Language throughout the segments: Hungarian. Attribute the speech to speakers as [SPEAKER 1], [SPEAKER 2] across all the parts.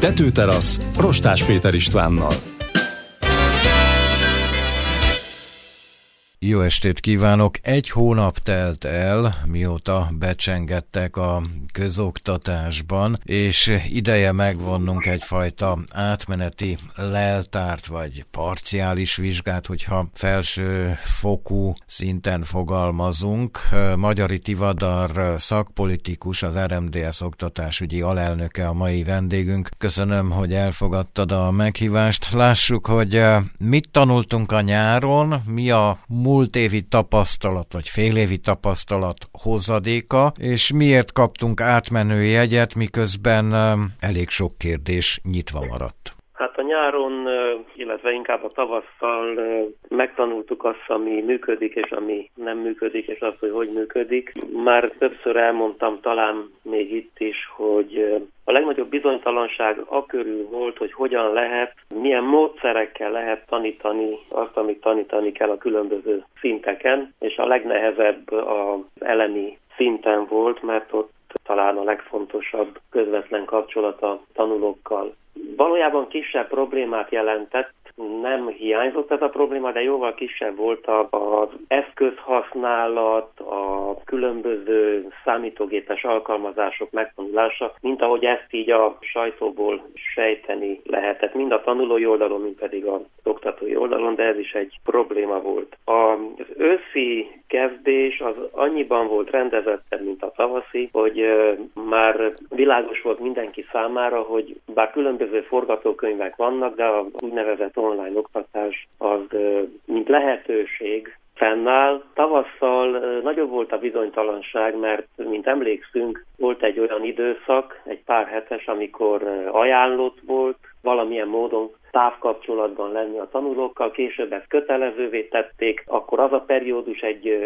[SPEAKER 1] Tetőterasz, Rostás Péter Istvánnal.
[SPEAKER 2] Jó estét kívánok! Egy hónap telt el, mióta becsengettek a közoktatásban, és ideje megvonnunk egyfajta átmeneti leltárt, vagy parciális vizsgát, hogyha felső fokú szinten fogalmazunk. Magyari Tivadar szakpolitikus, az RMDS oktatásügyi alelnöke a mai vendégünk. Köszönöm, hogy elfogadtad a meghívást. Lássuk, hogy mit tanultunk a nyáron, mi a múlt évi tapasztalat, vagy fél évi tapasztalat hozadéka, és miért kaptunk átmenő jegyet, miközben elég sok kérdés nyitva maradt.
[SPEAKER 3] Hát a nyáron, illetve inkább a tavasszal megtanultuk azt, ami működik, és ami nem működik, és azt, hogy hogy működik. Már többször elmondtam, talán még itt is, hogy a legnagyobb bizonytalanság a körül volt, hogy hogyan lehet, milyen módszerekkel lehet tanítani azt, amit tanítani kell a különböző szinteken, és a legnehezebb az elemi szinten volt, mert ott talán a legfontosabb közvetlen kapcsolat a tanulókkal. Valójában kisebb problémát jelentett, nem hiányzott ez a probléma, de jóval kisebb volt az eszközhasználat, a különböző számítógépes alkalmazások megtanulása, mint ahogy ezt így a sajtóból sejteni lehetett, mind a tanulói oldalon, mind pedig a oktatói oldalon, de ez is egy probléma volt. Az őszi kezdés az annyiban volt rendezettebb, mint a tavaszi, hogy már világos volt mindenki számára, hogy bár különböző forgatókönyvek vannak, de a úgynevezett online oktatás az mint lehetőség fennáll. Tavasszal nagyobb volt a bizonytalanság, mert, mint emlékszünk, volt egy olyan időszak, egy pár hetes, amikor ajánlott volt, valamilyen módon távkapcsolatban lenni a tanulókkal, később ezt kötelezővé tették, akkor az a periódus egy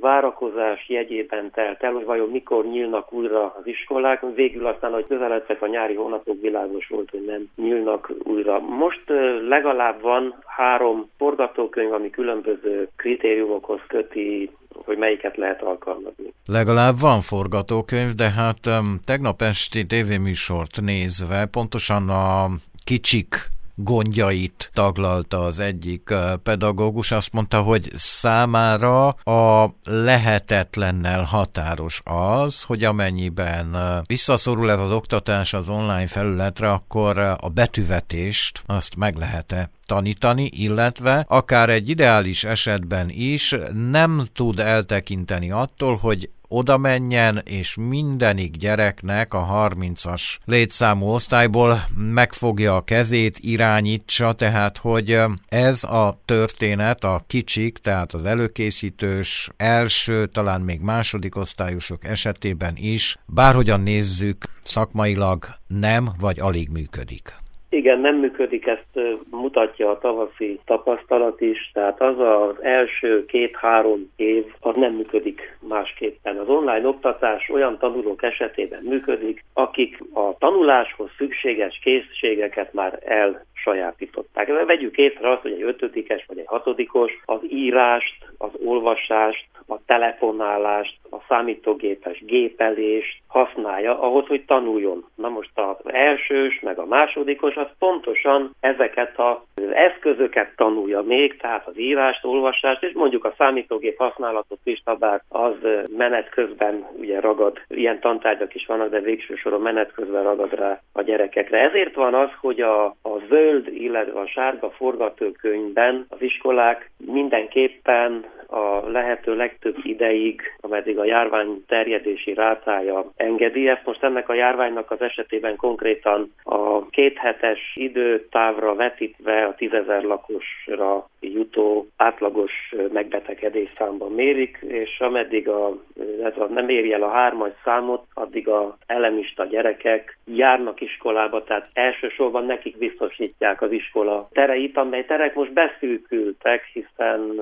[SPEAKER 3] várakozás jegyében telt el, hogy vajon mikor nyílnak újra az iskolák, végül aztán, hogy közeledtek a nyári hónapok, világos volt, hogy nem nyílnak újra. Most legalább van három forgatókönyv, ami különböző kritériumokhoz köti hogy melyiket lehet alkalmazni.
[SPEAKER 2] Legalább van forgatókönyv, de hát um, tegnap esti tévéműsort nézve pontosan a kicsik gondjait taglalta az egyik pedagógus. Azt mondta, hogy számára a lehetetlennel határos az, hogy amennyiben visszaszorul ez az oktatás az online felületre, akkor a betűvetést azt meg lehet-e tanítani, illetve akár egy ideális esetben is nem tud eltekinteni attól, hogy oda menjen, és mindenik gyereknek a 30-as létszámú osztályból megfogja a kezét, irányítsa, tehát hogy ez a történet a kicsik, tehát az előkészítős első, talán még második osztályosok esetében is, bárhogyan nézzük, szakmailag nem vagy alig működik.
[SPEAKER 3] Igen, nem működik, ezt mutatja a tavaszi tapasztalat is, tehát az az első két-három év, az nem működik másképpen. Az online oktatás olyan tanulók esetében működik, akik a tanuláshoz szükséges készségeket már el sajátították. Vegyük észre azt, hogy egy ötödikes vagy egy hatodikos az írást, az olvasást, a telefonálást, számítógépes gépelést használja ahhoz, hogy tanuljon. Na most az elsős, meg a másodikos az pontosan ezeket az eszközöket tanulja még, tehát az írást, olvasást, és mondjuk a számítógép használatot is, bár az menet közben ugye ragad, ilyen tantárgyak is vannak, de végső soron menet közben ragad rá a gyerekekre. Ezért van az, hogy a, a zöld, illetve a sárga forgatókönyvben az iskolák mindenképpen a lehető legtöbb ideig, ameddig a járvány terjedési rátája engedi. Ezt most ennek a járványnak az esetében konkrétan a kéthetes időtávra vetítve a tízezer lakosra jutó átlagos megbetegedés számban mérik, és ameddig a, ez a, nem éri el a hármas számot, addig a elemista gyerekek járnak iskolába, tehát elsősorban nekik biztosítják az iskola tereit, amely terek most beszűkültek, hiszen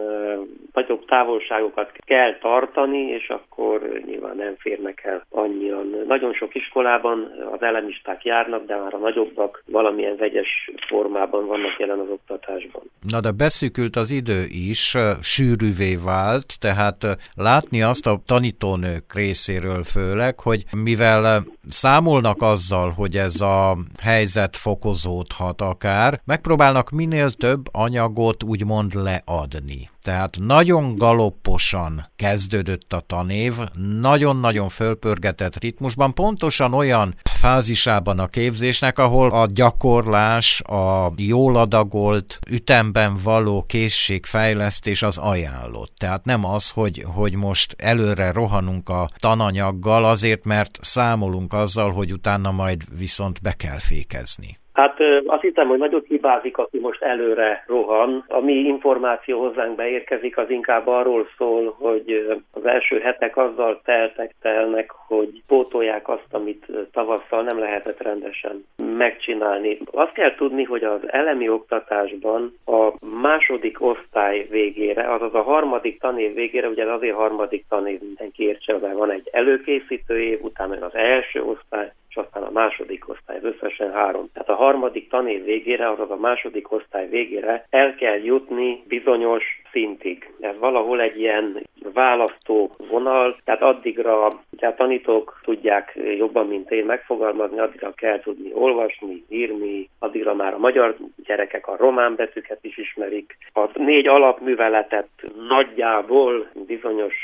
[SPEAKER 3] nagyobb nagyobb távolságokat kell tartani, és akkor nyilván nem férnek el annyian. Nagyon sok iskolában az elemisták járnak, de már a nagyobbak valamilyen vegyes formában vannak jelen az oktatásban.
[SPEAKER 2] Na de beszűkült az idő is, sűrűvé vált, tehát látni azt a tanítónők részéről főleg, hogy mivel számolnak azzal, hogy ez a helyzet fokozódhat akár, megpróbálnak minél több anyagot úgymond leadni. Tehát nagyon galopposan kezdődött a tanév, nagyon-nagyon fölpörgetett ritmusban, pontosan olyan fázisában a képzésnek, ahol a gyakorlás, a jól adagolt, ütemben való készségfejlesztés az ajánlott. Tehát nem az, hogy, hogy most előre rohanunk a tananyaggal azért, mert számolunk azzal, hogy utána majd viszont be kell fékezni.
[SPEAKER 3] Hát azt hiszem, hogy nagyot hibázik, aki most előre rohan. A mi információ hozzánk beérkezik, az inkább arról szól, hogy az első hetek azzal teltek telnek, hogy pótolják azt, amit tavasszal nem lehetett rendesen megcsinálni. Azt kell tudni, hogy az elemi oktatásban a második osztály végére, azaz a harmadik tanév végére, ugye azért harmadik tanév mindenki értse, van egy előkészítő év, utána az első osztály, és aztán a második osztály, összesen három. Tehát a harmadik tanév végére, azaz a második osztály végére el kell jutni bizonyos szintig. Ez valahol egy ilyen választó vonal, tehát addigra a tanítók tudják jobban, mint én megfogalmazni, addigra kell tudni olvasni, írni, addigra már a magyar gyerekek a román betűket is ismerik. A négy alapműveletet nagyjából bizonyos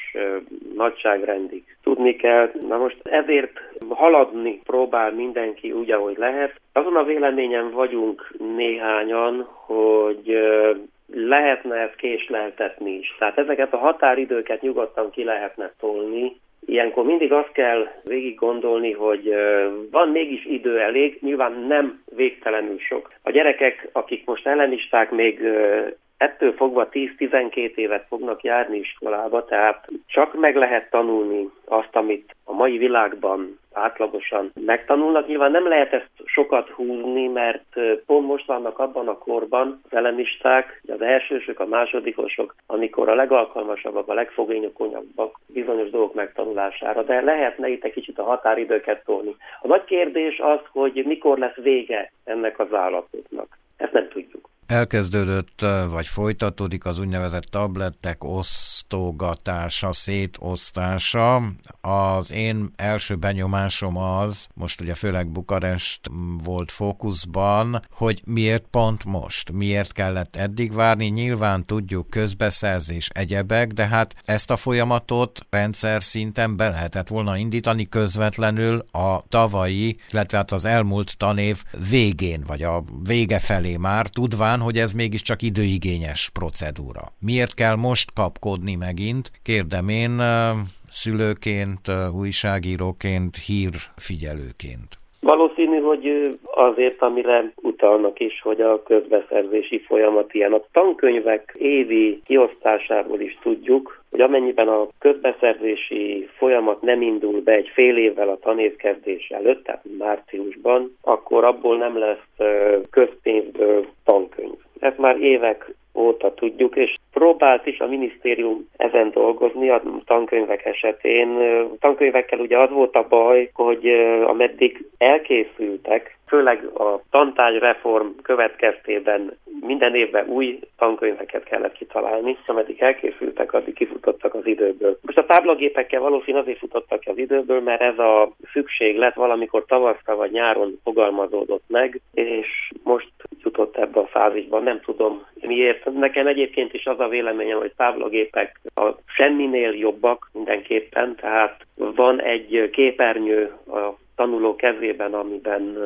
[SPEAKER 3] nagyságrendig tudni kell. Na most ezért haladni próbál mindenki úgy, ahogy lehet. Azon a véleményen vagyunk néhányan, hogy lehetne ezt késleltetni is. Tehát ezeket a határidőket nyugodtan ki lehetne tolni. Ilyenkor mindig azt kell végig gondolni, hogy van mégis idő elég, nyilván nem végtelenül sok. A gyerekek, akik most ellenisták, még ettől fogva 10-12 évet fognak járni iskolába, tehát csak meg lehet tanulni azt, amit a mai világban átlagosan megtanulnak. Nyilván nem lehet ezt sokat húzni, mert pont most vannak abban a korban az elemisták, az elsősök, a másodikosok, amikor a legalkalmasabbak, a legfogényokonyabbak bizonyos dolgok megtanulására, de lehetne itt egy kicsit a határidőket tolni. A nagy kérdés az, hogy mikor lesz vége ennek az állapotnak. Ezt nem tudjuk.
[SPEAKER 2] Elkezdődött, vagy folytatódik az úgynevezett tablettek osztogatása, szétosztása. Az én első benyomásom az, most ugye főleg Bukarest volt fókuszban, hogy miért pont most, miért kellett eddig várni. Nyilván tudjuk közbeszerzés egyebek, de hát ezt a folyamatot rendszer szinten be lehetett volna indítani közvetlenül a tavalyi, illetve hát az elmúlt tanév végén, vagy a vége felé már, tudván, nyilván, hogy ez mégiscsak időigényes procedúra. Miért kell most kapkodni megint? Kérdem én szülőként, újságíróként, hírfigyelőként.
[SPEAKER 3] Valószínű, hogy azért, amire utalnak is, hogy a közbeszerzési folyamat ilyen. A tankönyvek évi kiosztásából is tudjuk, hogy amennyiben a közbeszerzési folyamat nem indul be egy fél évvel a tanévkezdés előtt, tehát márciusban, akkor abból nem lesz közpénzből tankönyv. Ezt már évek óta tudjuk, és próbált is a minisztérium ezen dolgozni a tankönyvek esetén. Tankönyvekkel ugye az volt a baj, hogy ameddig elkészültek, főleg a tantárgyreform következtében minden évben új tankönyveket kellett kitalálni, ameddig elkészültek, addig kifutottak az időből. Most a táblagépekkel valószínűleg azért futottak az időből, mert ez a szükséglet valamikor tavaszra vagy nyáron fogalmazódott meg, és most jutott ebbe a fázisba. Nem tudom miért. Nekem egyébként is az a véleményem, hogy táblagépek a semminél jobbak mindenképpen, tehát van egy képernyő a tanuló kezében, amiben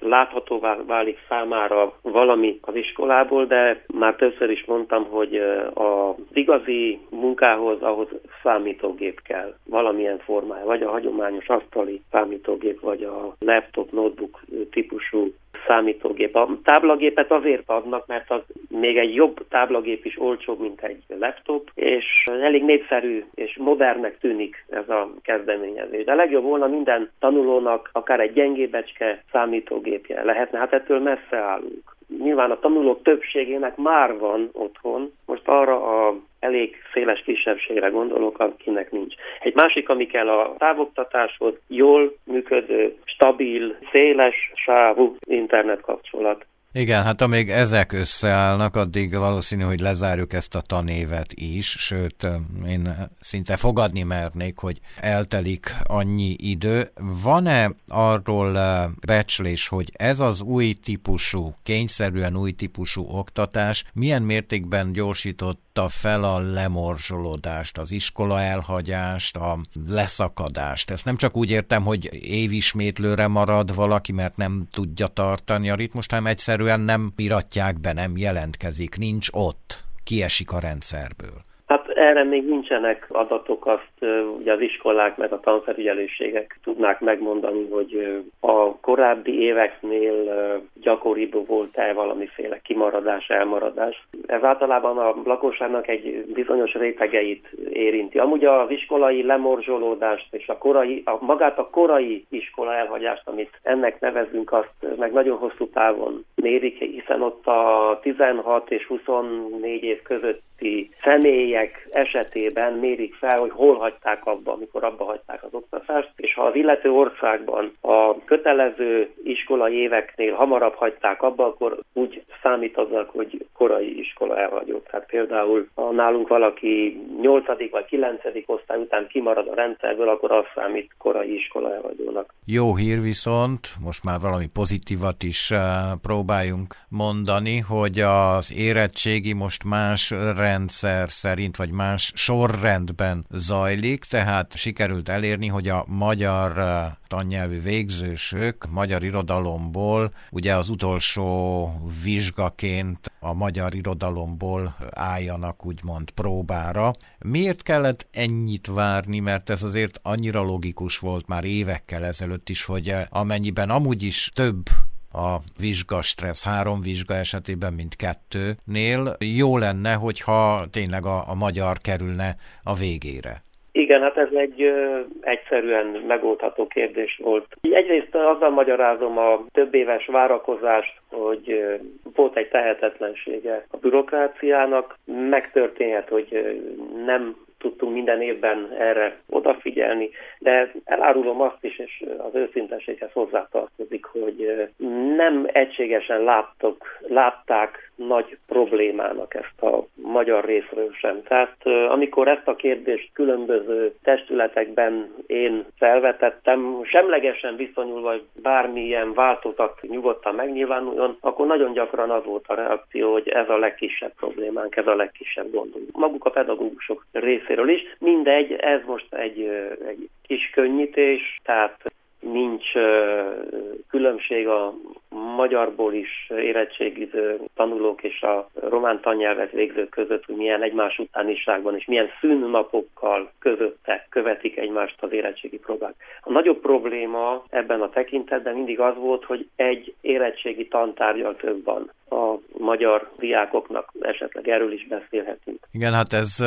[SPEAKER 3] láthatóvá válik számára valami az iskolából, de már többször is mondtam, hogy az igazi munkához ahhoz számítógép kell, valamilyen formája, vagy a hagyományos asztali számítógép, vagy a laptop, notebook típusú számítógép. A táblagépet azért adnak, mert az még egy jobb táblagép is olcsóbb, mint egy laptop, és elég népszerű és modernnek tűnik ez a kezdeményezés. De legjobb volna minden tanulónak akár egy gyengébecske számítógépje lehetne, hát ettől messze állunk. Nyilván a tanulók többségének már van otthon, most arra a elég széles kisebbségre gondolok, akinek nincs. Egy másik, ami kell a távoktatáshoz, jól működő, stabil, széles sávú internetkapcsolat.
[SPEAKER 2] Igen, hát amíg ezek összeállnak, addig valószínű, hogy lezárjuk ezt a tanévet is, sőt, én szinte fogadni mernék, hogy eltelik annyi idő. Van-e arról becslés, hogy ez az új típusú, kényszerűen új típusú oktatás milyen mértékben gyorsított fel a lemorzsolódást, az iskola elhagyást, a leszakadást. Ezt nem csak úgy értem, hogy évismétlőre marad valaki, mert nem tudja tartani a ritmust, hanem egyszerűen nem iratják be, nem jelentkezik, nincs ott, kiesik a rendszerből.
[SPEAKER 3] Erre még nincsenek adatok, azt ugye az iskolák meg a tanfelügyelőségek tudnák megmondani, hogy a korábbi éveknél gyakoribb volt-e valamiféle kimaradás, elmaradás. Ez általában a lakosságnak egy bizonyos rétegeit érinti. Amúgy az iskolai lemorzsolódást és a, korai, a magát a korai iskola elhagyást, amit ennek nevezünk, azt meg nagyon hosszú távon mérik, hiszen ott a 16 és 24 év közötti személyek esetében mérik fel, hogy hol hagyták abba, amikor abba hagyták az oktatást, és ha az illető országban a kötelező iskolai éveknél hamarabb hagyták abba, akkor úgy számítanak, hogy korai iskola elhagyott. Tehát például ha nálunk valaki 8. vagy 9. osztály után kimarad a rendszerből, akkor az számít korai iskola elhagyónak.
[SPEAKER 2] Jó hír viszont, most már valami pozitívat is eh, próbáljunk mondani, hogy az érettségi most más rendszer szerint, vagy más sorrendben zajlik, tehát sikerült elérni, hogy a magyar eh, tannyelvű végzősök magyar irodalomból, ugye az utolsó vizsgaként a magyar irodalomból álljanak úgymond próbára. Miért kellett ennyit várni, mert ez azért annyira logikus volt már évekkel ezelőtt is, hogy eh, amennyiben amúgy is több a vizsga stressz három vizsga esetében, mint kettőnél. Jó lenne, hogyha tényleg a, a magyar kerülne a végére.
[SPEAKER 3] Igen, hát ez egy ö, egyszerűen megoldható kérdés volt. Egyrészt azzal magyarázom a több éves várakozást, hogy ö, volt egy tehetetlensége a bürokráciának. Megtörténhet, hogy ö, nem tudtunk minden évben erre odafigyelni, de elárulom azt is, és az őszintességhez hozzátartozik, hogy nem egységesen láttok, látták nagy problémának ezt a magyar részről sem. Tehát amikor ezt a kérdést különböző testületekben én felvetettem, semlegesen viszonyulva bármilyen változat nyugodtan megnyilvánuljon, akkor nagyon gyakran az volt a reakció, hogy ez a legkisebb problémánk, ez a legkisebb gondunk. Maguk a pedagógusok részéről is. Mindegy, ez most egy, egy kis könnyítés, tehát nincs különbség a magyarból is érettségiző tanulók és a román tannyelvet végzők között, hogy milyen egymás utániságban és milyen szűnnapokkal közötte követik egymást az érettségi próbák. A nagyobb probléma ebben a tekintetben mindig az volt, hogy egy érettségi tantárgyal több van a magyar diákoknak, esetleg erről is beszélhetünk.
[SPEAKER 2] Igen, hát ez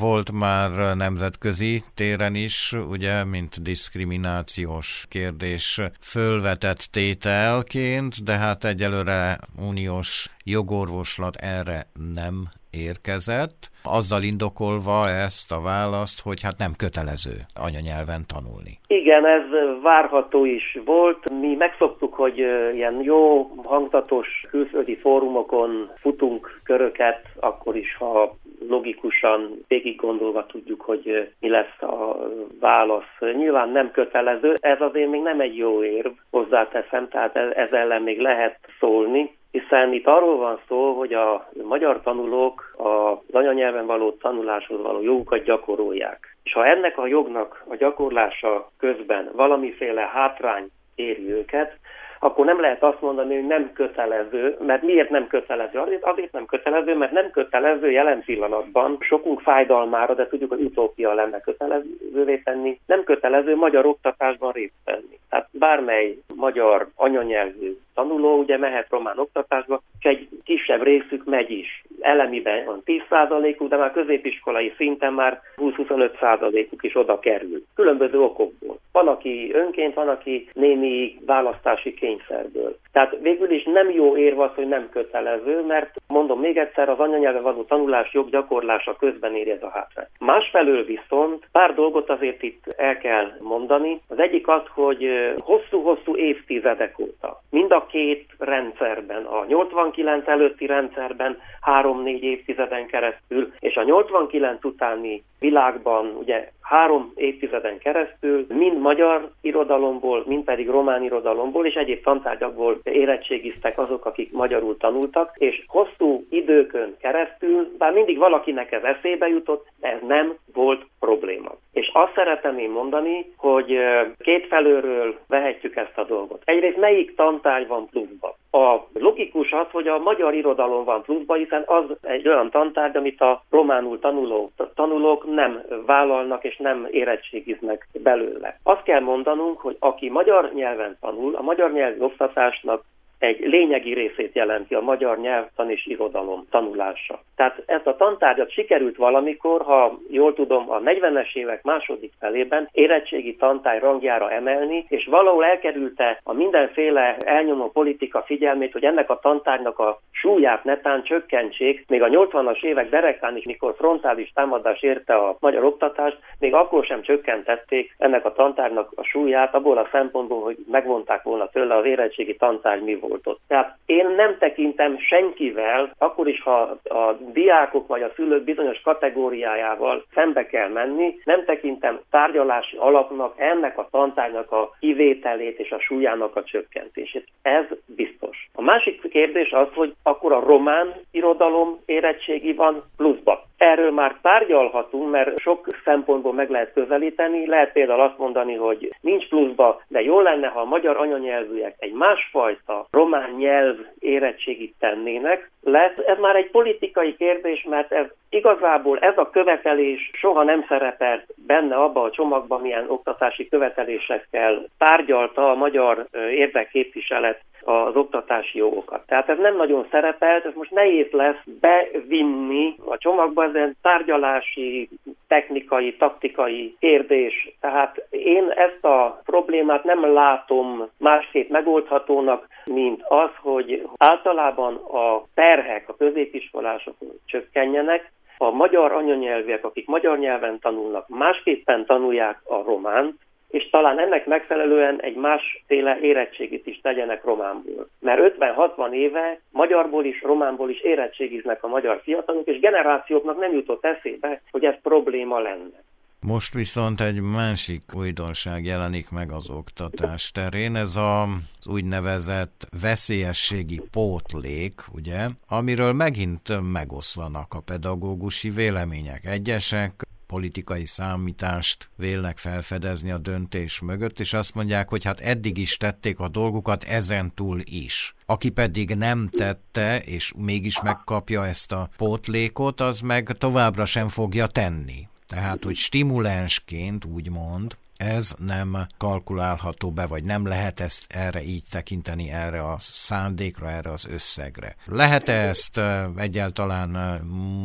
[SPEAKER 2] volt már nemzetközi téren is, ugye, mint diszkriminációs kérdés fölvetett tételként, de hát egyelőre uniós jogorvoslat erre nem érkezett, azzal indokolva ezt a választ, hogy hát nem kötelező anyanyelven tanulni.
[SPEAKER 3] Igen, ez várható is volt. Mi megszoktuk, hogy ilyen jó, hangzatos külföldi fórumokon futunk köröket, akkor is, ha logikusan végig gondolva tudjuk, hogy mi lesz a válasz. Nyilván nem kötelező, ez azért még nem egy jó érv, hozzáteszem, tehát ez ellen még lehet szólni, hiszen itt arról van szó, hogy a magyar tanulók az anyanyelven való tanuláshoz való jogukat gyakorolják. És ha ennek a jognak a gyakorlása közben valamiféle hátrány éri őket, akkor nem lehet azt mondani, hogy nem kötelező, mert miért nem kötelező? Azért, azért nem kötelező, mert nem kötelező jelen pillanatban sokunk fájdalmára, de tudjuk, hogy utópia lenne kötelezővé tenni, nem kötelező magyar oktatásban részt venni. Tehát bármely magyar anyanyelvű tanuló ugye mehet román oktatásba, és egy kisebb részük megy is. Elemiben van 10%-uk, de már középiskolai szinten már 20-25%-uk is oda kerül. Különböző okokból. Van, aki önként, van, aki némi választási kényszerből. Tehát végül is nem jó érv az, hogy nem kötelező, mert mondom még egyszer, az anyanyelven való tanulás joggyakorlása közben éri ez a hátrány. Másfelől viszont pár dolgot azért itt el kell mondani. Az egyik az, hogy hosszú-hosszú évtizedek óta mind a két rendszerben, a 89 előtti rendszerben három-négy évtizeden keresztül, és a 89 utáni világban ugye három évtizeden keresztül mind magyar irodalomból, mind pedig román irodalomból és egyéb tantárgyakból érettségiztek azok, akik magyarul tanultak, és hosszú időkön keresztül, bár mindig valakinek ez eszébe jutott, de ez nem volt probléma. És azt szeretném én mondani, hogy két felőről vehetjük ezt a dolgot. Egyrészt melyik tantárgy van pluszban? A logikus az, hogy a magyar irodalom van pluszban, hiszen az egy olyan tantárgy, amit a románul tanuló, tanulók nem vállalnak és nem érettségiznek belőle. Azt kell mondanunk, hogy aki magyar nyelven tanul, a magyar nyelvi oktatásnak egy lényegi részét jelenti a magyar nyelvtan és irodalom tanulása. Tehát ezt a tantárgyat sikerült valamikor, ha jól tudom, a 40-es évek második felében érettségi tantárgy rangjára emelni, és valahol elkerülte a mindenféle elnyomó politika figyelmét, hogy ennek a tantárgynak a súlyát netán csökkentsék, még a 80-as évek derektán is, mikor frontális támadás érte a magyar oktatást, még akkor sem csökkentették ennek a tantárnak a súlyát, abból a szempontból, hogy megvonták volna tőle az érettségi tantárgy mi volt ott. Tehát én nem tekintem senkivel, akkor is, ha a diákok vagy a szülők bizonyos kategóriájával szembe kell menni, nem tekintem tárgyalási alapnak ennek a tantárnak a kivételét és a súlyának a csökkentését. Ez biztos. A másik kérdés az, hogy akkor a román irodalom érettségi van pluszba. Erről már tárgyalhatunk, mert sok szempontból meg lehet közelíteni. Lehet például azt mondani, hogy nincs pluszba, de jó lenne, ha a magyar anyanyelvűek egy másfajta román nyelv érettségit tennének. Lesz. Ez már egy politikai kérdés, mert ez igazából ez a követelés soha nem szerepelt benne abba a csomagban, milyen oktatási követelésekkel tárgyalta a magyar érdekképviselet az oktatási jogokat. Tehát ez nem nagyon szerepelt, ez most nehéz lesz bevinni a csomagba, ez egy tárgyalási, technikai, taktikai kérdés. Tehát én ezt a problémát nem látom másképp megoldhatónak, mint az, hogy általában a terhek a középiskolásokon csökkenjenek, a magyar anyanyelvek, akik magyar nyelven tanulnak, másképpen tanulják a románt, és talán ennek megfelelően egy másféle érettségit is tegyenek románból. Mert 50-60 éve magyarból is, románból is érettségiznek a magyar fiatalok, és generációknak nem jutott eszébe, hogy ez probléma lenne.
[SPEAKER 2] Most viszont egy másik újdonság jelenik meg az oktatás terén, ez az úgynevezett veszélyességi pótlék, ugye, amiről megint megoszlanak a pedagógusi vélemények. Egyesek politikai számítást vélnek felfedezni a döntés mögött, és azt mondják, hogy hát eddig is tették a dolgukat, ezen túl is. Aki pedig nem tette, és mégis megkapja ezt a pótlékot, az meg továbbra sem fogja tenni. Tehát, hogy stimulensként, úgymond, ez nem kalkulálható be, vagy nem lehet ezt erre így tekinteni, erre a szándékra, erre az összegre. Lehet-e ezt egyáltalán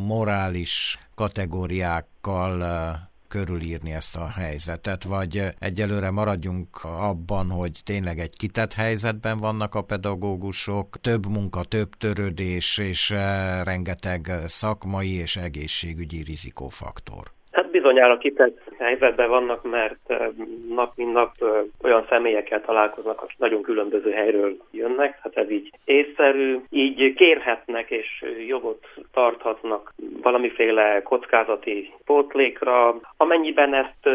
[SPEAKER 2] morális kategóriákkal körülírni ezt a helyzetet, vagy egyelőre maradjunk abban, hogy tényleg egy kitett helyzetben vannak a pedagógusok, több munka, több törődés, és rengeteg szakmai és egészségügyi rizikófaktor
[SPEAKER 3] bizonyára kitett helyzetben vannak, mert nap mint nap olyan személyekkel találkoznak, akik nagyon különböző helyről jönnek, hát ez így észszerű, így kérhetnek és jogot tarthatnak valamiféle kockázati pótlékra, amennyiben ezt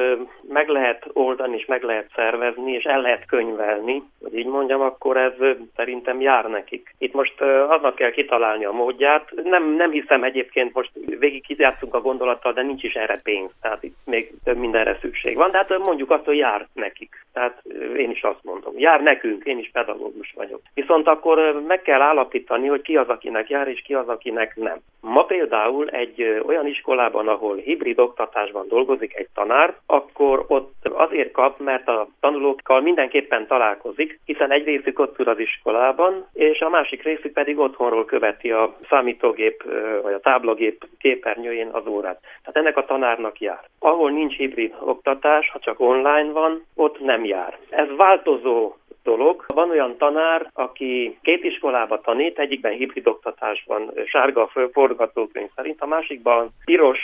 [SPEAKER 3] meg lehet oldani és meg lehet szervezni, és el lehet könyvelni, hogy így mondjam, akkor ez szerintem jár nekik. Itt most aznak kell kitalálni a módját. Nem, nem hiszem egyébként, most végig kijátszunk a gondolattal, de nincs is erre pénz. Tehát itt még több mindenre szükség van. Tehát mondjuk azt, hogy jár nekik. Tehát én is azt mondom, jár nekünk, én is pedagógus vagyok. Viszont akkor meg kell állapítani, hogy ki az, akinek jár, és ki az, akinek nem. Ma például egy olyan iskolában, ahol hibrid oktatásban dolgozik egy tanár, akkor ott azért kap, mert a tanulókkal mindenképpen találkozik, hiszen egy részük ott ül az iskolában, és a másik részük pedig otthonról követi a számítógép vagy a táblagép képernyőjén az órát. Tehát ennek a tanárnak jár. Ahol nincs hibrid oktatás, ha csak online van, ott nem jár. Ez változó dolog. Van olyan tanár, aki két iskolába tanít, egyikben hibrid oktatásban sárga forgatókönyv szerint, a másikban piros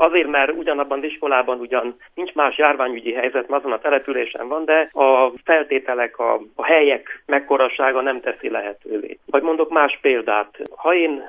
[SPEAKER 3] Azért, mert ugyanabban az iskolában ugyan nincs más járványügyi helyzet, azon a településen van, de a feltételek, a, a helyek mekkorasága nem teszi lehetővé. Vagy mondok más példát. Ha én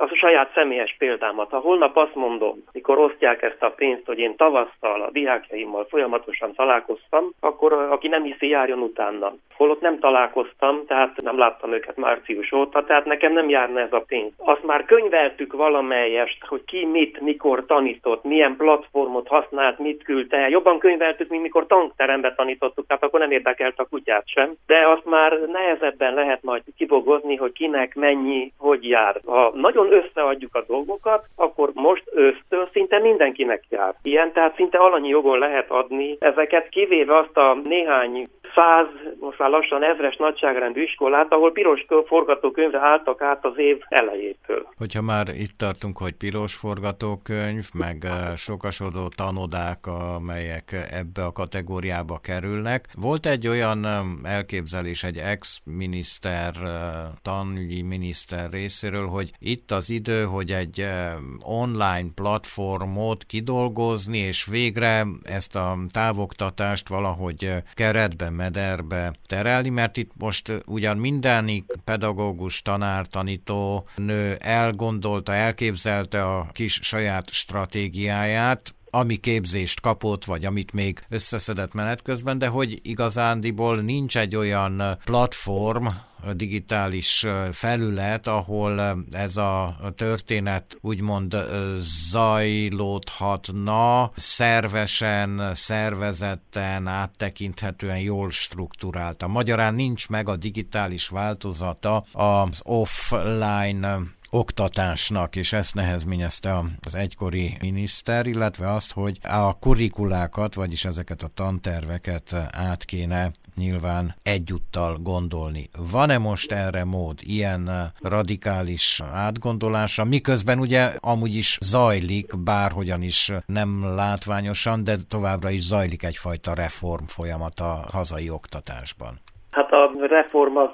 [SPEAKER 3] az a saját személyes példámat. Ha holnap azt mondom, mikor osztják ezt a pénzt, hogy én tavasszal a diákjaimmal folyamatosan találkoztam, akkor aki nem hiszi, járjon utána. Holott nem találkoztam, tehát nem láttam őket március óta, tehát nekem nem járna ez a pénz. Azt már könyveltük valamelyest, hogy ki mit, mikor tanított, milyen platformot használt, mit küldte. Jobban könyveltük, mint mikor tankterembe tanítottuk, tehát akkor nem érdekelt a kutyát sem. De azt már nehezebben lehet majd kibogozni, hogy kinek mennyi, hogy jár. Ha nagyon összeadjuk a dolgokat, akkor most ősztől szinte mindenkinek jár. Ilyen, tehát szinte alanyi jogon lehet adni ezeket, kivéve azt a néhány száz, most már lassan ezres nagyságrendű iskolát, ahol piros forgatókönyvre álltak át az év elejétől.
[SPEAKER 2] Hogyha már itt tartunk, hogy piros forgatókönyv, meg sokasodó tanodák, amelyek ebbe a kategóriába kerülnek. Volt egy olyan elképzelés egy ex-miniszter, tanügyi miniszter részéről, hogy itt az idő, hogy egy online platformot kidolgozni, és végre ezt a távoktatást valahogy keretben mederbe terelni, mert itt most ugyan mindenik pedagógus, tanár, tanító nő elgondolta, elképzelte a kis saját stratégiáját, ami képzést kapott, vagy amit még összeszedett menet közben, de hogy igazándiból nincs egy olyan platform, digitális felület, ahol ez a történet úgymond zajlódhatna, szervesen, szervezetten, áttekinthetően jól struktúrálta. Magyarán nincs meg a digitális változata az offline oktatásnak, és ezt nehezményezte az egykori miniszter, illetve azt, hogy a kurikulákat, vagyis ezeket a tanterveket át kéne nyilván egyúttal gondolni. Van-e most erre mód, ilyen radikális átgondolásra, miközben ugye amúgy is zajlik, bárhogyan is nem látványosan, de továbbra is zajlik egyfajta reform folyamat a hazai oktatásban?
[SPEAKER 3] Hát a reform az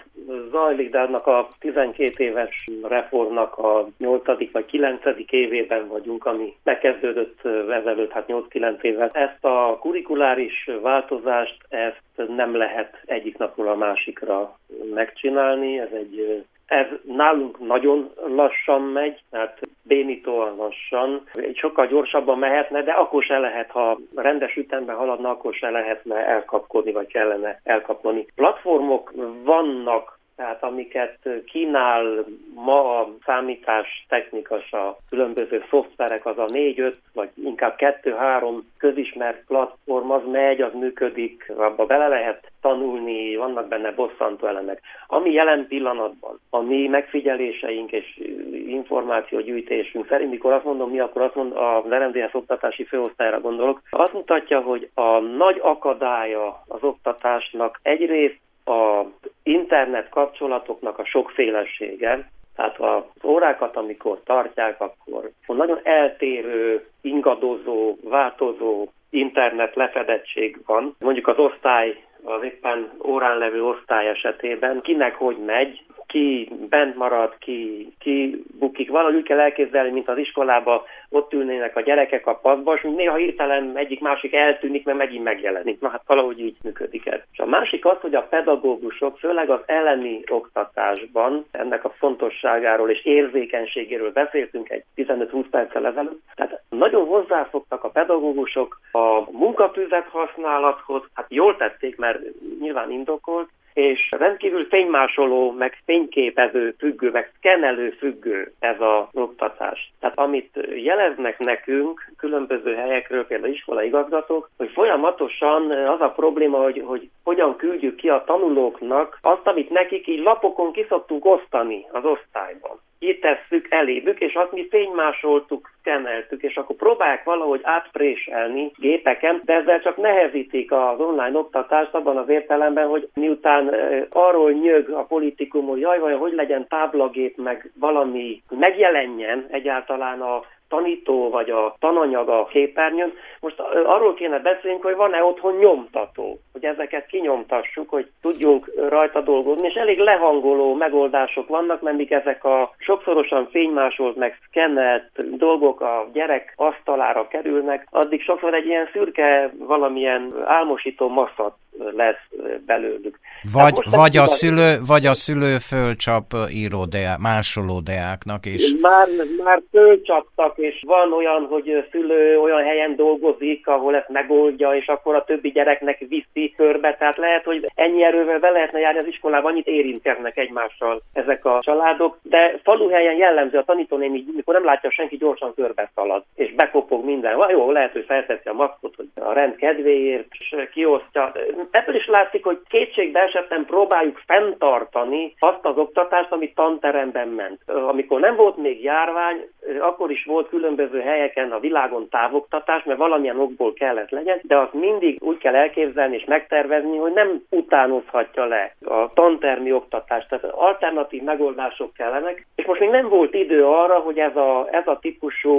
[SPEAKER 3] zajlik, de annak a 12 éves reformnak a 8. vagy 9. évében vagyunk, ami megkezdődött ezelőtt, hát 8-9 évet. Ezt a kurikuláris változást, ezt nem lehet egyik napról a másikra megcsinálni, ez egy ez nálunk nagyon lassan megy, tehát bénítóan lassan. Sokkal gyorsabban mehetne, de akkor se lehet, ha rendes ütemben haladna, akkor se lehetne elkapkodni, vagy kellene elkapni. Platformok vannak tehát amiket kínál ma a számítás technikas, a különböző szoftverek, az a négy-öt, vagy inkább kettő-három közismert platform, az megy, az működik, abba bele lehet tanulni, vannak benne bosszantó elemek. Ami jelen pillanatban, a mi megfigyeléseink és információgyűjtésünk szerint, mikor azt mondom mi, akkor azt mondom, a RMDS oktatási főosztályra gondolok, azt mutatja, hogy a nagy akadálya az oktatásnak egyrészt a internet kapcsolatoknak a sokfélesége, tehát az órákat, amikor tartják, akkor nagyon eltérő, ingadozó, változó internet lefedettség van. Mondjuk az osztály, az éppen órán levő osztály esetében kinek hogy megy, ki bent marad, ki, ki bukik. Valahogy úgy kell elképzelni, mint az iskolába ott ülnének a gyerekek a padba, és néha hirtelen egyik másik eltűnik, mert megint megjelenik. Na hát valahogy így működik ez. És a másik az, hogy a pedagógusok, főleg az elemi oktatásban ennek a fontosságáról és érzékenységéről beszéltünk egy 15-20 perccel ezelőtt. Tehát nagyon hozzászoktak a pedagógusok a munkatűzet használathoz, hát jól tették, mert nyilván indokolt, és rendkívül fénymásoló, meg fényképező függő, meg szkennelő függő ez a oktatás. Tehát amit jeleznek nekünk különböző helyekről, például iskola igazgatók, hogy folyamatosan az a probléma, hogy, hogy hogyan küldjük ki a tanulóknak azt, amit nekik így lapokon kiszoktunk osztani az osztályban kitesszük elébbük, és azt mi fénymásoltuk, szkenneltük, és akkor próbálják valahogy átpréselni gépeken, de ezzel csak nehezítik az online oktatást abban az értelemben, hogy miután arról nyög a politikum, hogy jaj, vajon hogy legyen táblagép, meg valami megjelenjen egyáltalán a tanító vagy a tananyag a képernyőn. Most arról kéne beszélni, hogy van-e otthon nyomtató, hogy ezeket kinyomtassuk, hogy tudjunk rajta dolgozni, és elég lehangoló megoldások vannak, mert ezek a sokszorosan fénymásolt, meg szkennelt dolgok a gyerek asztalára kerülnek, addig sokszor egy ilyen szürke, valamilyen álmosító masszat lesz belőlük.
[SPEAKER 2] Vagy, vagy, a szülő, vagy a szülő fölcsap íródeák, másoló deáknak is.
[SPEAKER 3] Már, már fölcsaptak, és van olyan, hogy szülő olyan helyen dolgozik, ahol ezt megoldja, és akkor a többi gyereknek viszi körbe. Tehát lehet, hogy ennyi erővel be lehetne járni az iskolában, annyit érintkeznek egymással ezek a családok. De faluhelyen jellemző a tanítónéni, mikor nem látja senki, gyorsan körbe szalad, és bekopog minden. Jó, lehet, hogy felteszi a maszkot, hogy a rend kedvéért, és kiosztja ebből is látszik, hogy kétségbe esetten próbáljuk fenntartani azt az oktatást, ami tanteremben ment. Amikor nem volt még járvány, akkor is volt különböző helyeken a világon távoktatás, mert valamilyen okból kellett legyen, de azt mindig úgy kell elképzelni és megtervezni, hogy nem utánozhatja le a tantermi oktatást. Tehát alternatív megoldások kellenek, és most még nem volt idő arra, hogy ez a, ez a típusú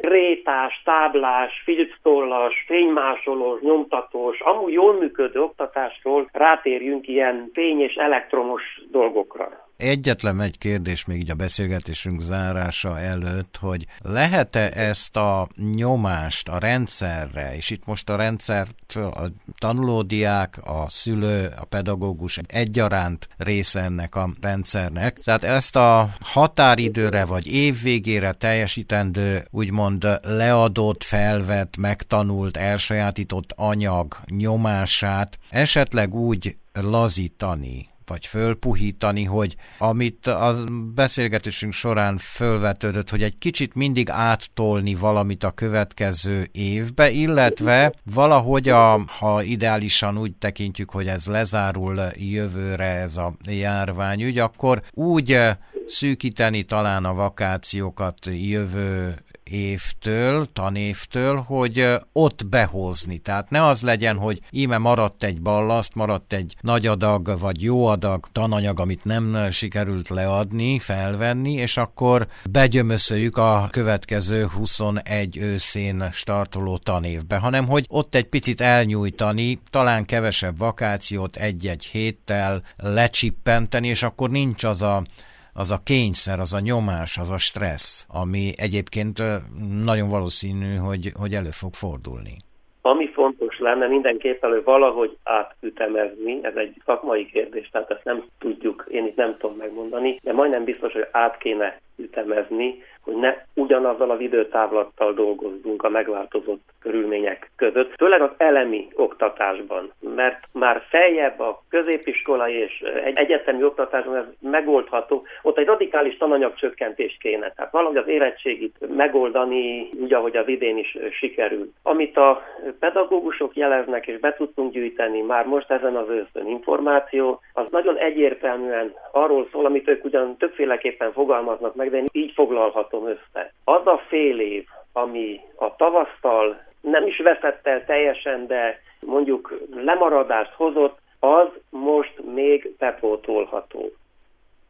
[SPEAKER 3] rétás, táblás, filctollas, fénymásolós, nyomtatós, amúgy jól működő oktatásról rátérjünk ilyen fény- és elektromos dolgokra.
[SPEAKER 2] Egyetlen egy kérdés még így a beszélgetésünk zárása előtt, hogy lehet-e ezt a nyomást a rendszerre, és itt most a rendszert a tanulódiák, a szülő, a pedagógus egyaránt része ennek a rendszernek, tehát ezt a határidőre vagy évvégére teljesítendő, úgymond leadott, felvett, megtanult, elsajátított anyag nyomását esetleg úgy lazítani, vagy fölpuhítani, hogy amit a beszélgetésünk során fölvetődött, hogy egy kicsit mindig áttolni valamit a következő évbe, illetve valahogy, a, ha ideálisan úgy tekintjük, hogy ez lezárul jövőre ez a járványügy, akkor úgy szűkíteni talán a vakációkat jövő évtől, tanévtől, hogy ott behozni. Tehát ne az legyen, hogy íme maradt egy ballaszt, maradt egy nagy adag, vagy jó adag tananyag, amit nem sikerült leadni, felvenni, és akkor begyömöszöljük a következő 21 őszén startoló tanévbe, hanem hogy ott egy picit elnyújtani, talán kevesebb vakációt egy-egy héttel lecsippenteni, és akkor nincs az a az a kényszer, az a nyomás, az a stressz, ami egyébként nagyon valószínű, hogy, hogy elő fog fordulni.
[SPEAKER 3] Ami fontos lenne mindenképpen, hogy valahogy átütemezni, ez egy szakmai kérdés, tehát ezt nem tudjuk, én itt nem tudom megmondani, de majdnem biztos, hogy át kéne ütemezni, hogy ne ugyanazzal az időtávlattal dolgozzunk a megváltozott körülmények között, főleg az elemi oktatásban, mert már feljebb a középiskolai és egy egyetemi oktatásban ez megoldható, ott egy radikális tananyagcsökkentés kéne, tehát valahogy az érettségit megoldani, úgy, ahogy az idén is sikerült. Amit a pedagógusok jeleznek és be tudtunk gyűjteni már most ezen az őszön információ, az nagyon egyértelműen arról szól, amit ők ugyan többféleképpen fogalmaznak meg, de én így foglalhatom össze. Az a fél év, ami a tavasztal nem is veszett el teljesen, de mondjuk lemaradást hozott, az most még bepótolható.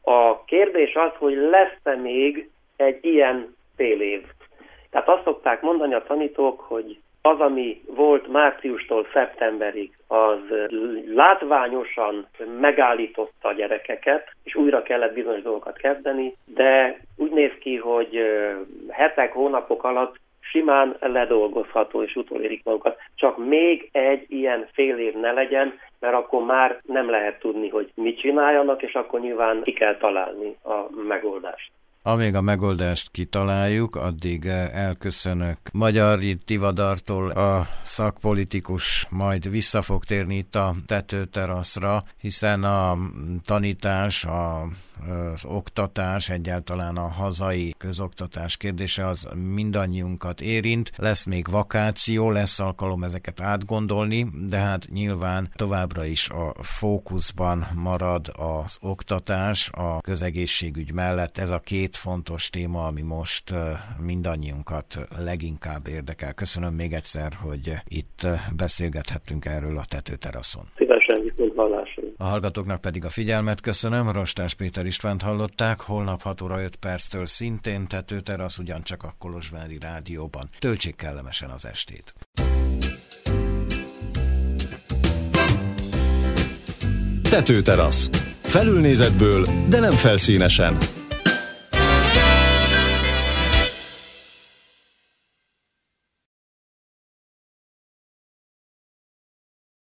[SPEAKER 3] A kérdés az, hogy lesz-e még egy ilyen fél év. Tehát azt szokták mondani a tanítók, hogy az, ami volt márciustól szeptemberig, az látványosan megállította a gyerekeket, és újra kellett bizonyos dolgokat kezdeni, de úgy néz ki, hogy hetek, hónapok alatt simán ledolgozható és utolérik magukat. Csak még egy ilyen fél év ne legyen, mert akkor már nem lehet tudni, hogy mit csináljanak, és akkor nyilván ki kell találni a megoldást.
[SPEAKER 2] Amíg a megoldást kitaláljuk, addig eh, elköszönök Magyar Tivadartól a szakpolitikus majd vissza fog térni itt a tetőteraszra, hiszen a tanítás, a az oktatás, egyáltalán a hazai közoktatás kérdése az mindannyiunkat érint. Lesz még vakáció, lesz alkalom ezeket átgondolni, de hát nyilván továbbra is a fókuszban marad az oktatás, a közegészségügy mellett. Ez a két fontos téma, ami most mindannyiunkat leginkább érdekel. Köszönöm még egyszer, hogy itt beszélgethettünk erről a tetőteraszon.
[SPEAKER 3] Szívesen viszont hallásra.
[SPEAKER 2] A hallgatóknak pedig a figyelmet köszönöm. Rostás Péter Istvánt hallották, holnap 6 óra 5 perctől szintén tetőterasz ugyancsak a Kolozsvári Rádióban. Töltsék kellemesen az estét.
[SPEAKER 1] Tetőterasz. Felülnézetből, de nem felszínesen